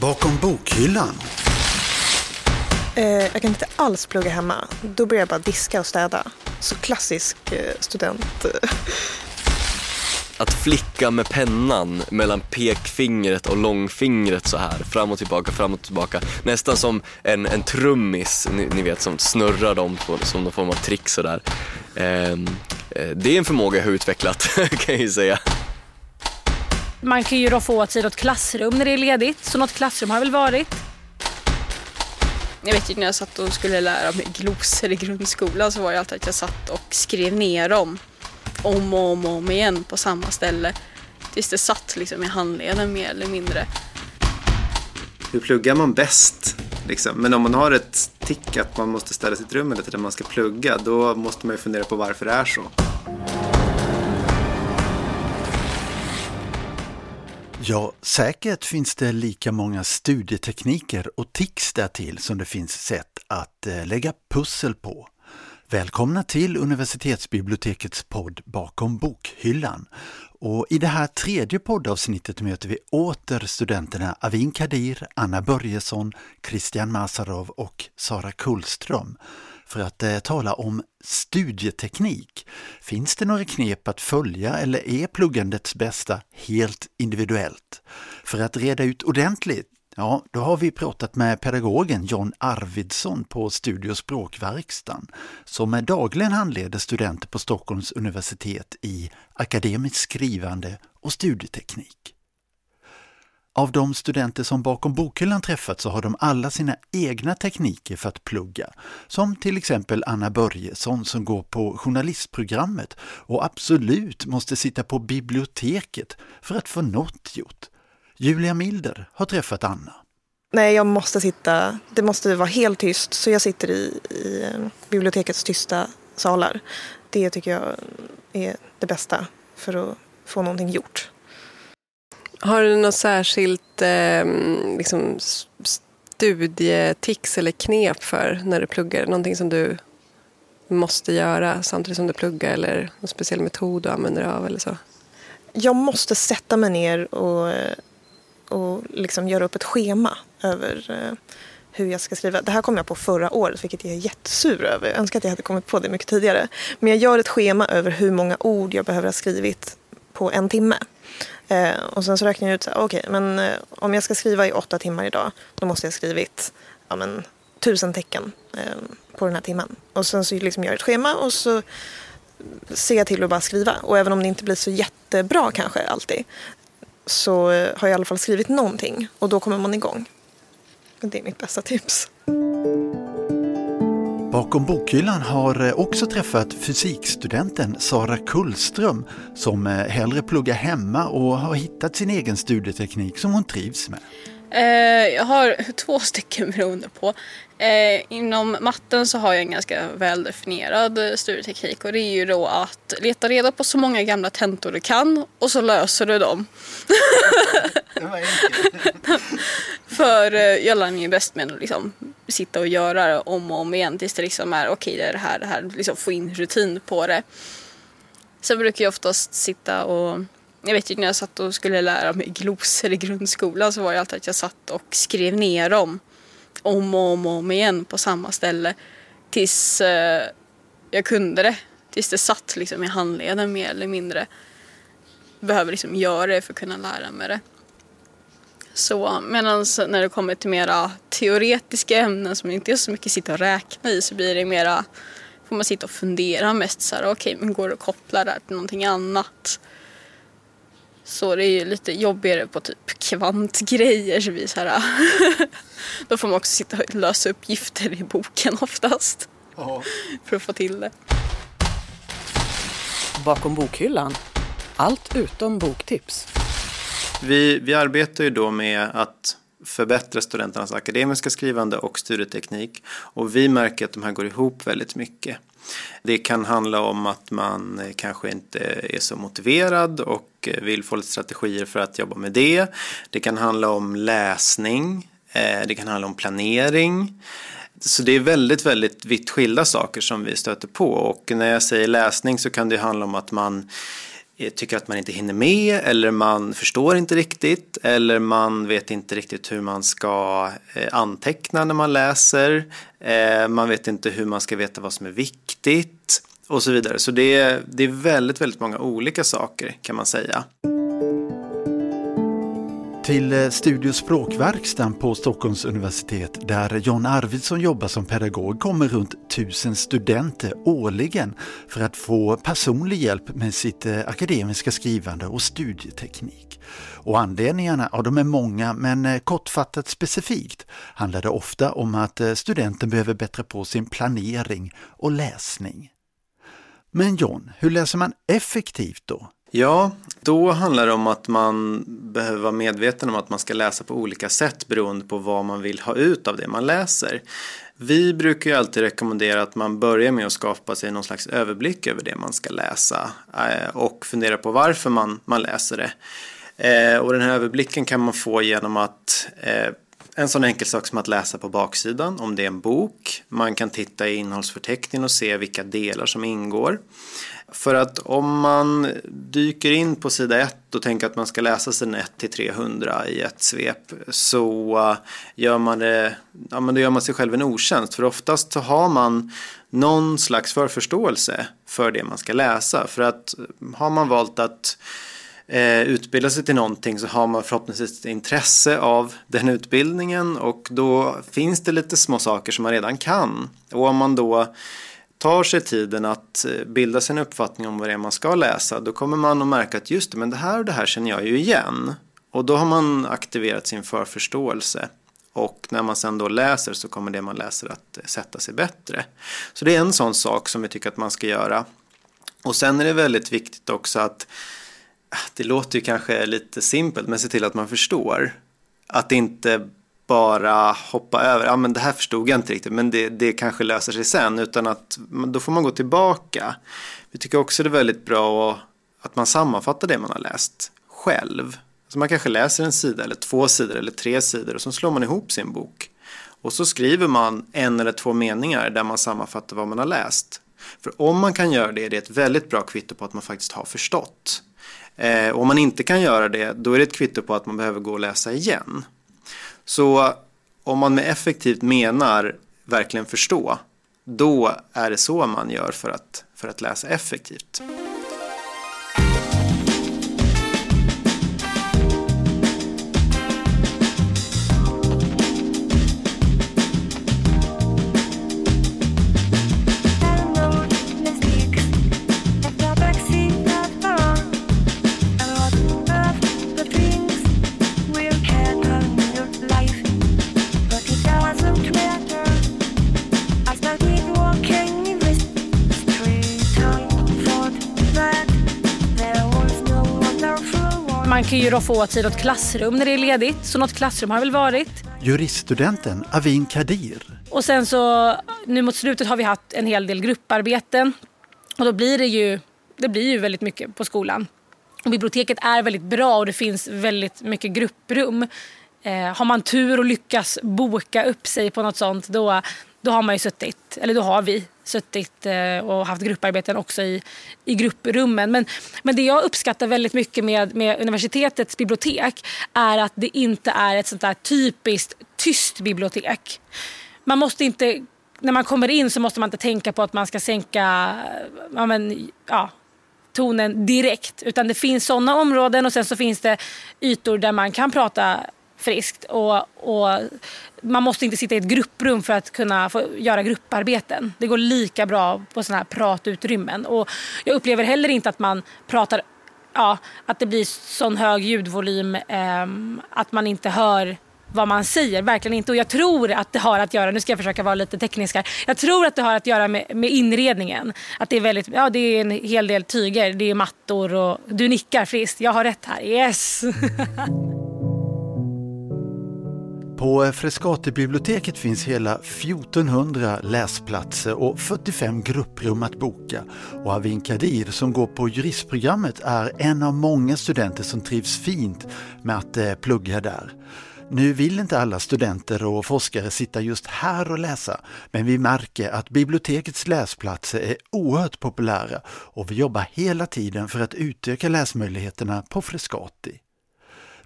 Bakom bokhyllan. Eh, jag kan inte alls plugga hemma. Då börjar jag bara diska och städa. Så klassisk eh, student. Att flicka med pennan mellan pekfingret och långfingret så här, fram och tillbaka, fram och tillbaka. Nästan som en, en trummis, ni, ni vet som snurrar dem på, som någon form av trick sådär. Eh, det är en förmåga jag har utvecklat kan jag ju säga. Man kan ju då få tid åt klassrum när det är ledigt, så något klassrum har väl varit. Jag vet ju när jag satt och skulle lära mig glosor i grundskolan så var det alltid att jag satt och skrev ner dem om och om och om igen på samma ställe tills det satt liksom i handleden mer eller mindre. Hur pluggar man bäst? Liksom? Men om man har ett tick att man måste ställa sitt rum eller där man ska plugga då måste man ju fundera på varför det är så. Ja, säkert finns det lika många studietekniker och tics därtill som det finns sätt att eh, lägga pussel på. Välkomna till universitetsbibliotekets podd Bakom bokhyllan. Och I det här tredje poddavsnittet möter vi åter studenterna Avin Kadir, Anna Börjesson, Christian Masarov och Sara Kullström för att eh, tala om studieteknik. Finns det några knep att följa eller är pluggandets bästa helt individuellt? För att reda ut ordentligt Ja, då har vi pratat med pedagogen John Arvidsson på Studio språkverkstan som dagligen handleder studenter på Stockholms universitet i akademiskt skrivande och studieteknik. Av de studenter som bakom bokhyllan träffat så har de alla sina egna tekniker för att plugga. Som till exempel Anna Börjesson som går på journalistprogrammet och absolut måste sitta på biblioteket för att få något gjort. Julia Milder har träffat Anna. Nej, jag måste sitta, det måste vara helt tyst så jag sitter i, i bibliotekets tysta salar. Det tycker jag är det bästa för att få någonting gjort. Har du något särskilt eh, liksom studietics eller knep för när du pluggar? Någonting som du måste göra samtidigt som du pluggar eller någon speciell metod du använder av eller så? Jag måste sätta mig ner och, och liksom göra upp ett schema över eh, hur jag ska skriva. Det här kom jag på förra året, vilket jag är jättesur över. Jag önskar att jag hade kommit på det mycket tidigare. Men jag gör ett schema över hur många ord jag behöver ha skrivit på en timme. Eh, och sen så räknar jag ut, okej, okay, men eh, om jag ska skriva i åtta timmar idag, då måste jag ha skrivit ja, men, tusen tecken eh, på den här timmen. Och sen så liksom gör jag ett schema och så ser jag till att bara skriva. Och även om det inte blir så jättebra kanske alltid, så eh, har jag i alla fall skrivit någonting och då kommer man igång. Det är mitt bästa tips. Bakom bokhyllan har eh, också träffat fysikstudenten Sara Kullström som eh, hellre pluggar hemma och har hittat sin egen studieteknik som hon trivs med. Eh, jag har två stycken beroende på. Eh, inom matten så har jag en ganska väldefinierad studieteknik och det är ju då att leta reda på så många gamla tentor du kan och så löser du dem. För eh, jag lär mig bäst med att liksom sitta och göra det om och om igen tills det liksom är okej okay, det är det här, det här, liksom få in rutin på det. Sen brukar jag oftast sitta och jag vet ju när jag satt och skulle lära mig glosor i grundskolan så var det alltid att jag satt och skrev ner dem om och om och om igen på samma ställe tills eh, jag kunde det. Tills det satt liksom i handleden mer eller mindre. Behöver liksom göra det för att kunna lära mig det. Så medan när det kommer till mera teoretiska ämnen som inte är så mycket sitta och räkna i så blir det mera får man sitta och fundera mest så här okej okay, men går det att koppla det här till någonting annat? Så det är ju lite jobbigare på typ kvantgrejer. Så vi så här, då får man också sitta och lösa uppgifter i boken oftast. Ja. För att få till det. Bakom bokhyllan. Allt utom boktips. Vi, vi arbetar ju då med att förbättra studenternas akademiska skrivande och studieteknik. Och vi märker att de här går ihop väldigt mycket. Det kan handla om att man eh, kanske inte är så motiverad och eh, vill få lite strategier för att jobba med det. Det kan handla om läsning. Eh, det kan handla om planering. Så det är väldigt, väldigt vitt skilda saker som vi stöter på och när jag säger läsning så kan det handla om att man tycker att man inte hinner med eller man förstår inte riktigt eller man vet inte riktigt hur man ska anteckna när man läser. Eh, man vet inte hur man ska veta vad som är viktigt och så vidare. Så det är, det är väldigt, väldigt många olika saker kan man säga. Till eh, Studio Språkverkstan på Stockholms universitet där John Arvidsson jobbar som pedagog kommer runt tusen studenter årligen för att få personlig hjälp med sitt eh, akademiska skrivande och studieteknik. Och anledningarna, ja de är många men eh, kortfattat specifikt handlar det ofta om att eh, studenten behöver bättra på sin planering och läsning. Men John, hur läser man effektivt då? Ja, då handlar det om att man behöver vara medveten om att man ska läsa på olika sätt beroende på vad man vill ha ut av det man läser. Vi brukar ju alltid rekommendera att man börjar med att skapa sig någon slags överblick över det man ska läsa eh, och fundera på varför man, man läser det. Eh, och den här överblicken kan man få genom att eh, en sån enkel sak som att läsa på baksidan om det är en bok. Man kan titta i innehållsförteckningen och se vilka delar som ingår. För att om man dyker in på sida 1 och tänker att man ska läsa sidan 1 till 300 i ett svep så eh, gör man det, ja men då gör man sig själv en otjänst. För oftast så har man någon slags förförståelse för det man ska läsa. För att har man valt att eh, utbilda sig till någonting så har man förhoppningsvis ett intresse av den utbildningen och då finns det lite små saker som man redan kan. Och om man då tar sig tiden att eh, bilda sig en uppfattning om vad det är man ska läsa då kommer man att märka att just det, men det här och det här känner jag ju igen. Och då har man aktiverat sin förförståelse. Och när man sen då läser så kommer det man läser att eh, sätta sig bättre. Så det är en sån sak som vi tycker att man ska göra. Och sen är det väldigt viktigt också att det låter ju kanske lite simpelt men se till att man förstår. Att inte bara hoppa över, ja men det här förstod jag inte riktigt men det, det kanske löser sig sen utan att då får man gå tillbaka. Vi tycker också det är väldigt bra att man sammanfattar det man har läst själv. Så man kanske läser en sida eller två sidor eller tre sidor och så slår man ihop sin bok. Och så skriver man en eller två meningar där man sammanfattar vad man har läst. För om man kan göra det, det är ett väldigt bra kvitto på att man faktiskt har förstått. Eh, om man inte kan göra det, då är det ett kvitto på att man behöver gå och läsa igen. Så om man med effektivt menar verkligen förstå, då är det så man gör för att, för att läsa effektivt. Kan ju då få tid åt klassrum när det är ledigt, så något klassrum har väl varit. Juriststudenten Avin Kadir. Och sen så nu mot slutet har vi haft en hel del grupparbeten och då blir det ju, det blir ju väldigt mycket på skolan. Och biblioteket är väldigt bra och det finns väldigt mycket grupprum. Eh, har man tur och lyckas boka upp sig på något sånt då, då har man ju suttit, eller då har vi suttit eh, och haft grupparbeten också i, i grupprummen. Men, men det jag uppskattar väldigt mycket med, med universitetets bibliotek är att det inte är ett sånt där typiskt tyst bibliotek. Man måste inte, när man kommer in så måste man inte tänka på att man ska sänka ja, men, ja, tonen direkt. Utan det finns sådana områden och sen så finns det ytor där man kan prata friskt. Och, och, man måste inte sitta i ett grupprum för att kunna få göra grupparbeten. Det går lika bra på sådana här pratutrymmen. Och jag upplever heller inte att man pratar, ja, att det blir sån hög ljudvolym eh, att man inte hör vad man säger, verkligen inte. Och jag tror att det har att göra, nu ska jag försöka vara lite teknisk här. Jag tror att det har att göra med, med inredningen. Att det är väldigt, ja det är en hel del tyger, det är mattor och du nickar friskt. Jag har rätt här, yes! På Frescatibiblioteket finns hela 1400 läsplatser och 45 grupprum att boka. Och Avin Kadir som går på juristprogrammet är en av många studenter som trivs fint med att eh, plugga där. Nu vill inte alla studenter och forskare sitta just här och läsa, men vi märker att bibliotekets läsplatser är oerhört populära och vi jobbar hela tiden för att utöka läsmöjligheterna på Frescati.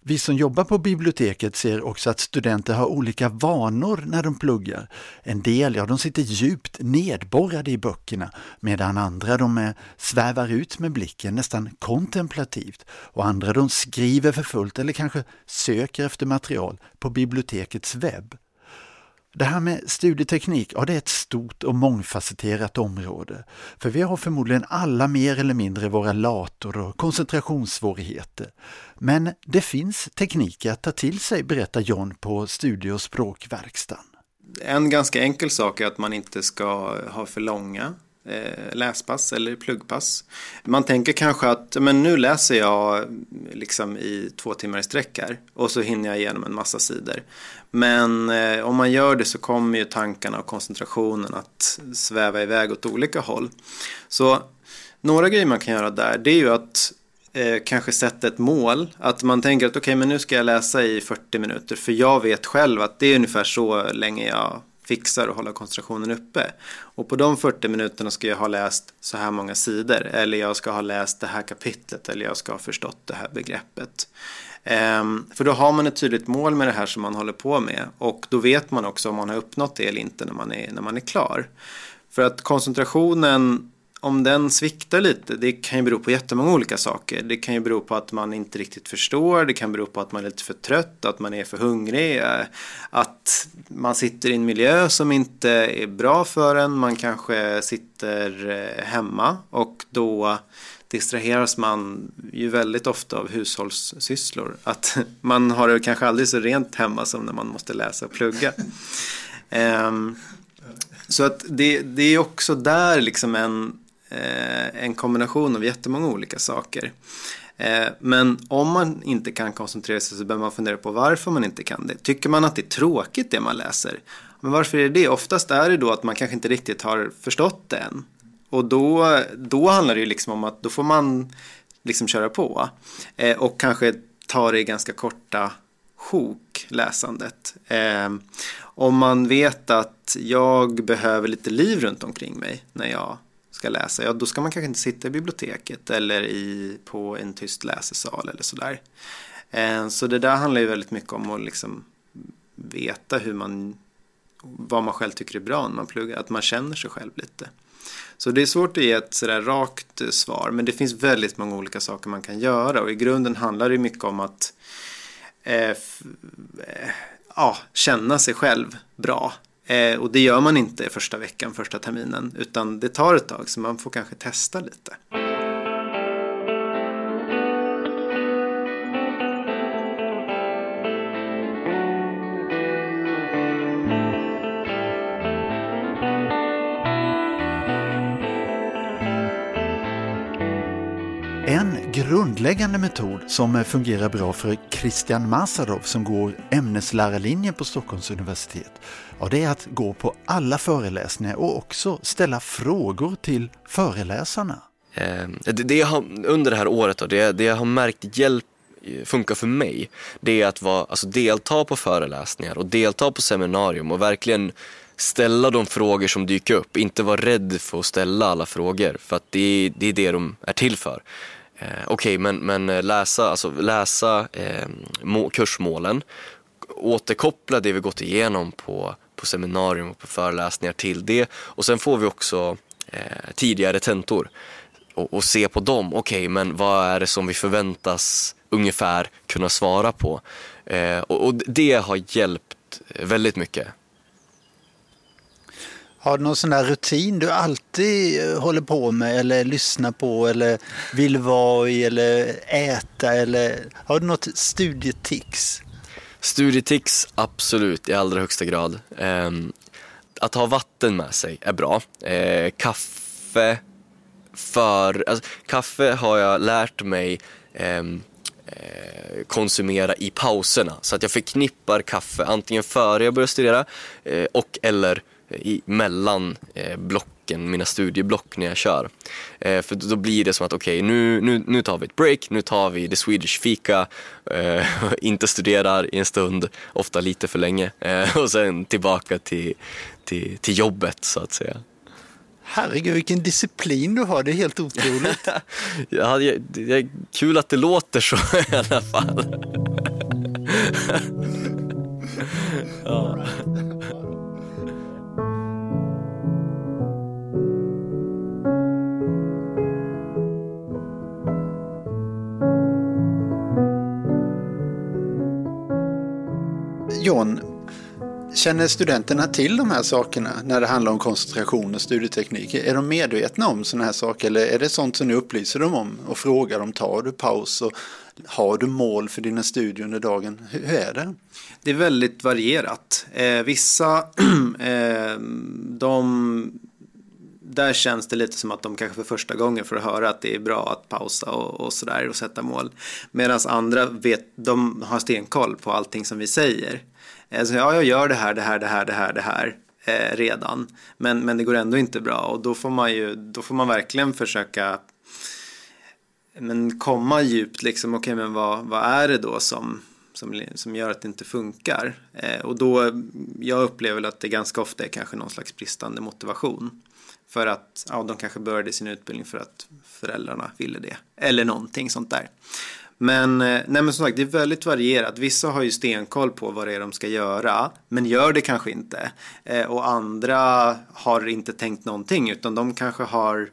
Vi som jobbar på biblioteket ser också att studenter har olika vanor när de pluggar. En del ja, de sitter djupt nedborrade i böckerna medan andra de är, svävar ut med blicken nästan kontemplativt och andra de skriver för fullt eller kanske söker efter material på bibliotekets webb. Det här med studieteknik, ja det är ett stort och mångfacetterat område. För vi har förmodligen alla mer eller mindre våra lator och koncentrationssvårigheter. Men det finns tekniker att ta till sig, berättar John på Studie och språkverkstan. En ganska enkel sak är att man inte ska ha för långa Eh, läspass eller pluggpass. Man tänker kanske att men nu läser jag liksom i två timmar i sträck här och så hinner jag igenom en massa sidor. Men eh, om man gör det så kommer ju tankarna och koncentrationen att sväva iväg åt olika håll. Så några grejer man kan göra där det är ju att eh, kanske sätta ett mål. Att man tänker att okej okay, men nu ska jag läsa i 40 minuter för jag vet själv att det är ungefär så länge jag fixar och hålla koncentrationen uppe. Och på de 40 minuterna ska jag ha läst så här många sidor eller jag ska ha läst det här kapitlet eller jag ska ha förstått det här begreppet. Ehm, för då har man ett tydligt mål med det här som man håller på med och då vet man också om man har uppnått det eller inte när man är, när man är klar. För att koncentrationen om den sviktar lite, det kan ju bero på jättemånga olika saker. Det kan ju bero på att man inte riktigt förstår, det kan bero på att man är lite för trött, att man är för hungrig, eh, att man sitter i en miljö som inte är bra för en, man kanske sitter eh, hemma och då distraheras man ju väldigt ofta av hushållssysslor. Att man har det kanske aldrig så rent hemma som när man måste läsa och plugga. um, så att det, det är också där liksom en, Eh, en kombination av jättemånga olika saker. Eh, men om man inte kan koncentrera sig så behöver man fundera på varför man inte kan det. Tycker man att det är tråkigt det man läser? Men varför är det det? Oftast är det då att man kanske inte riktigt har förstått det än. Och då, då handlar det ju liksom om att då får man liksom köra på. Eh, och kanske ta det i ganska korta sjok, läsandet. Om man vet att jag behöver lite liv runt omkring mig när jag ska läsa, ja då ska man kanske inte sitta i biblioteket eller i, på en tyst läsesal eller sådär. Eh, så det där handlar ju väldigt mycket om att liksom veta hur man, vad man själv tycker är bra när man pluggar, att man känner sig själv lite. Så det är svårt att ge ett sådär rakt eh, svar, men det finns väldigt många olika saker man kan göra och i grunden handlar det mycket om att eh, eh, ja, känna sig själv bra. Eh, och det gör man inte första veckan, första terminen, utan det tar ett tag så man får kanske testa lite. Grundläggande metod som eh, fungerar bra för Christian Masarov som går ämneslärarlinjen på Stockholms universitet, ja, det är att gå på alla föreläsningar och också ställa frågor till föreläsarna. Eh, det, det jag har, under det här året, då, det, det jag har märkt hjälp eh, funkar för mig, det är att vara, alltså delta på föreläsningar och delta på seminarium och verkligen ställa de frågor som dyker upp. Inte vara rädd för att ställa alla frågor för att det, det är det de är till för. Eh, Okej, okay, men, men eh, läsa, alltså läsa eh, må, kursmålen, återkoppla det vi gått igenom på, på seminarium och på föreläsningar till det och sen får vi också eh, tidigare tentor och, och, se på dem. Okej, okay, men vad är det som vi förväntas ungefär kunna svara på? Eh, och, och det har hjälpt väldigt mycket. Har du någon sån där rutin du alltid eh, håller på med eller lyssnar på eller vill vara i eller äta eller har du något studietix? Studietix, absolut i allra högsta grad. Eh, att ha vatten med sig är bra. Eh, kaffe, för, alltså, kaffe har jag lärt mig ehm, eh, konsumera i pauserna. Så att jag förknippar kaffe antingen före jag börjar studera eh, och eller i, mellan eh, blocken, mina studieblock när jag kör. Eh, för då blir det som att okej, okay, nu, nu, nu tar vi ett break, nu tar vi the Swedish fika, eh, inte studerar i en stund, ofta lite för länge eh, och sen tillbaka till, till, till jobbet så att säga. Herregud vilken disciplin du har, det är helt otroligt. ja, det, det är kul att det låter så i alla fall. ja. Känner studenterna till de här sakerna när det handlar om koncentration och studieteknik? Är de medvetna om sådana här saker eller är det sånt som ni upplyser dem om och frågar dem? Tar du paus och har du mål för dina studier under dagen? Hur är det? Det är väldigt varierat. Eh, vissa, eh, de där känns det lite som att de kanske för första gången får höra att det är bra att pausa och, och sådär och sätta mål. Medan andra vet, de har stenkoll på allting som vi säger. Alltså, ja, jag gör det här, det här, det här, det här, det här eh, redan. Men, men det går ändå inte bra och då får man ju, då får man verkligen försöka men komma djupt liksom, okej okay, men vad, vad är det då som, som, som gör att det inte funkar? Eh, och då, jag upplever att det ganska ofta är kanske någon slags bristande motivation. För att ja, de kanske började sin utbildning för att föräldrarna ville det. Eller någonting sånt där. Men, eh, nej men som sagt, det är väldigt varierat. Vissa har ju stenkoll på vad det är de ska göra, men gör det kanske inte. Eh, och andra har inte tänkt någonting, utan de kanske har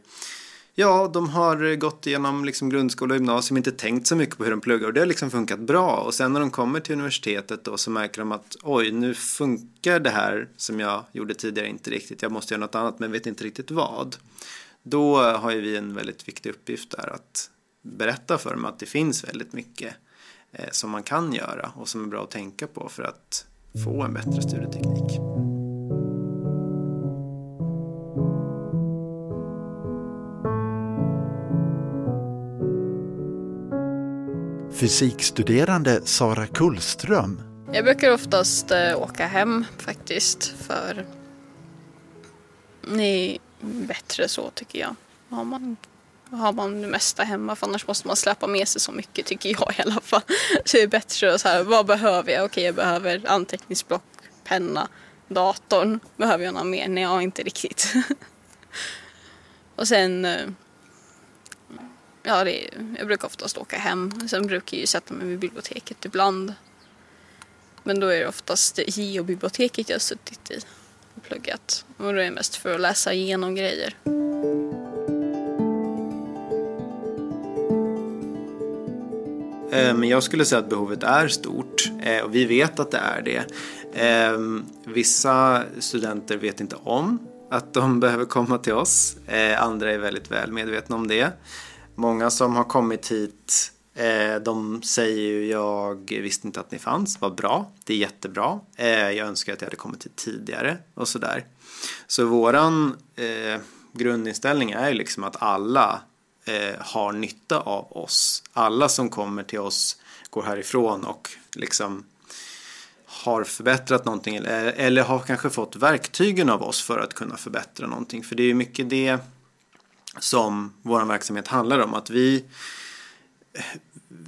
Ja, de har gått igenom liksom grundskola och gymnasium, inte tänkt så mycket på hur de pluggar och det har liksom funkat bra. Och sen när de kommer till universitetet då så märker de att oj, nu funkar det här som jag gjorde tidigare inte riktigt. Jag måste göra något annat men vet inte riktigt vad. Då har ju vi en väldigt viktig uppgift där att berätta för dem att det finns väldigt mycket eh, som man kan göra och som är bra att tänka på för att få en bättre studieteknik. Fysikstuderande Sara Kullström. Jag brukar oftast eh, åka hem faktiskt för det är bättre så tycker jag. Har man har man det mesta hemma för annars måste man släppa med sig så mycket tycker jag i alla fall. Så det är bättre att så här, vad behöver jag? Okej jag behöver anteckningsblock, penna, datorn. Behöver jag något mer? Nej, ja, inte riktigt. och sen eh, Ja, det är, jag brukar oftast åka hem. Sen brukar jag ju sätta mig vid biblioteket ibland. Men då är det oftast geobiblioteket jag har suttit i och pluggat. Och då är det mest för att läsa igenom grejer. Men jag skulle säga att behovet är stort eh, och vi vet att det är det. Ehm, vissa studenter vet inte om att de behöver komma till oss. Eh, andra är väldigt väl medvetna om det. Många som har kommit hit eh, de säger ju jag visste inte att ni fanns, vad bra, det är jättebra. Eh, jag önskar att jag hade kommit hit tidigare och sådär. Så våran eh, grundinställning är ju liksom att alla eh, har nytta av oss. Alla som kommer till oss går härifrån och liksom har förbättrat någonting eller, eller har kanske fått verktygen av oss för att kunna förbättra någonting. För det är mycket det som vår verksamhet handlar om. Att vi,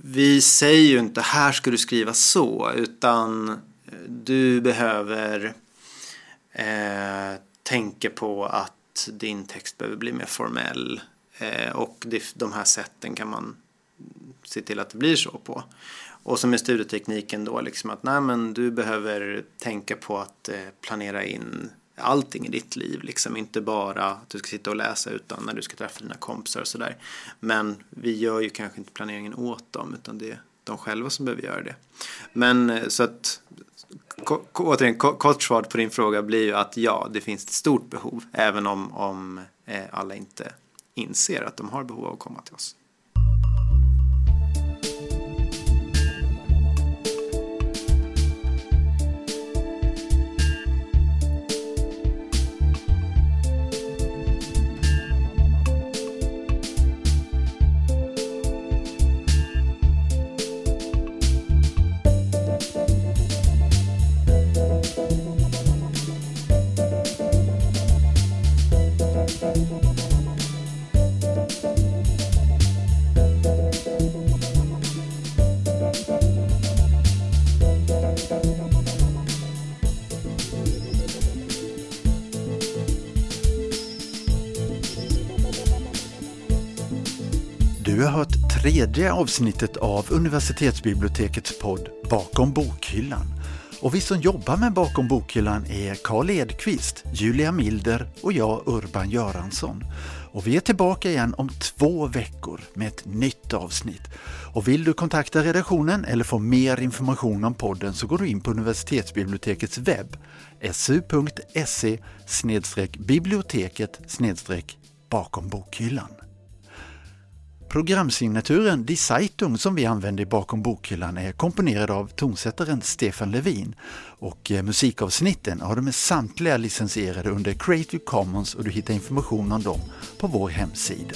vi säger ju inte här ska du skriva så utan eh, du behöver eh, tänka på att din text behöver bli mer formell. Eh, och de här sätten kan man se till att det blir så på. Och som med studietekniken då, liksom att nej, men du behöver tänka på att eh, planera in allting i ditt liv. Liksom. Inte bara att du ska sitta och läsa utan när du ska träffa dina kompisar och sådär. Men vi gör ju kanske inte planeringen åt dem utan det är de själva som behöver göra det. Men eh, så att återigen, kort svar på din fråga blir ju att ja, det finns ett stort behov även om, om eh, alla inte inser att de har behov av att komma till oss. Tredje avsnittet av universitetsbibliotekets podd Bakom bokhyllan. Och vi som jobbar med Bakom bokhyllan är Karl Edqvist, Julia Milder och jag Urban Göransson. Och vi är tillbaka igen om två veckor med ett nytt avsnitt. Och vill du kontakta redaktionen eller få mer information om podden så går du in på universitetsbibliotekets webb su.se biblioteket bakom bokhyllan. Programsignaturen Die Zeitung som vi använder bakom bokhyllan är komponerad av tonsättaren Stefan Levin och eh, musikavsnitten har de är samtliga licensierade under Creative Commons och du hittar information om dem på vår hemsida.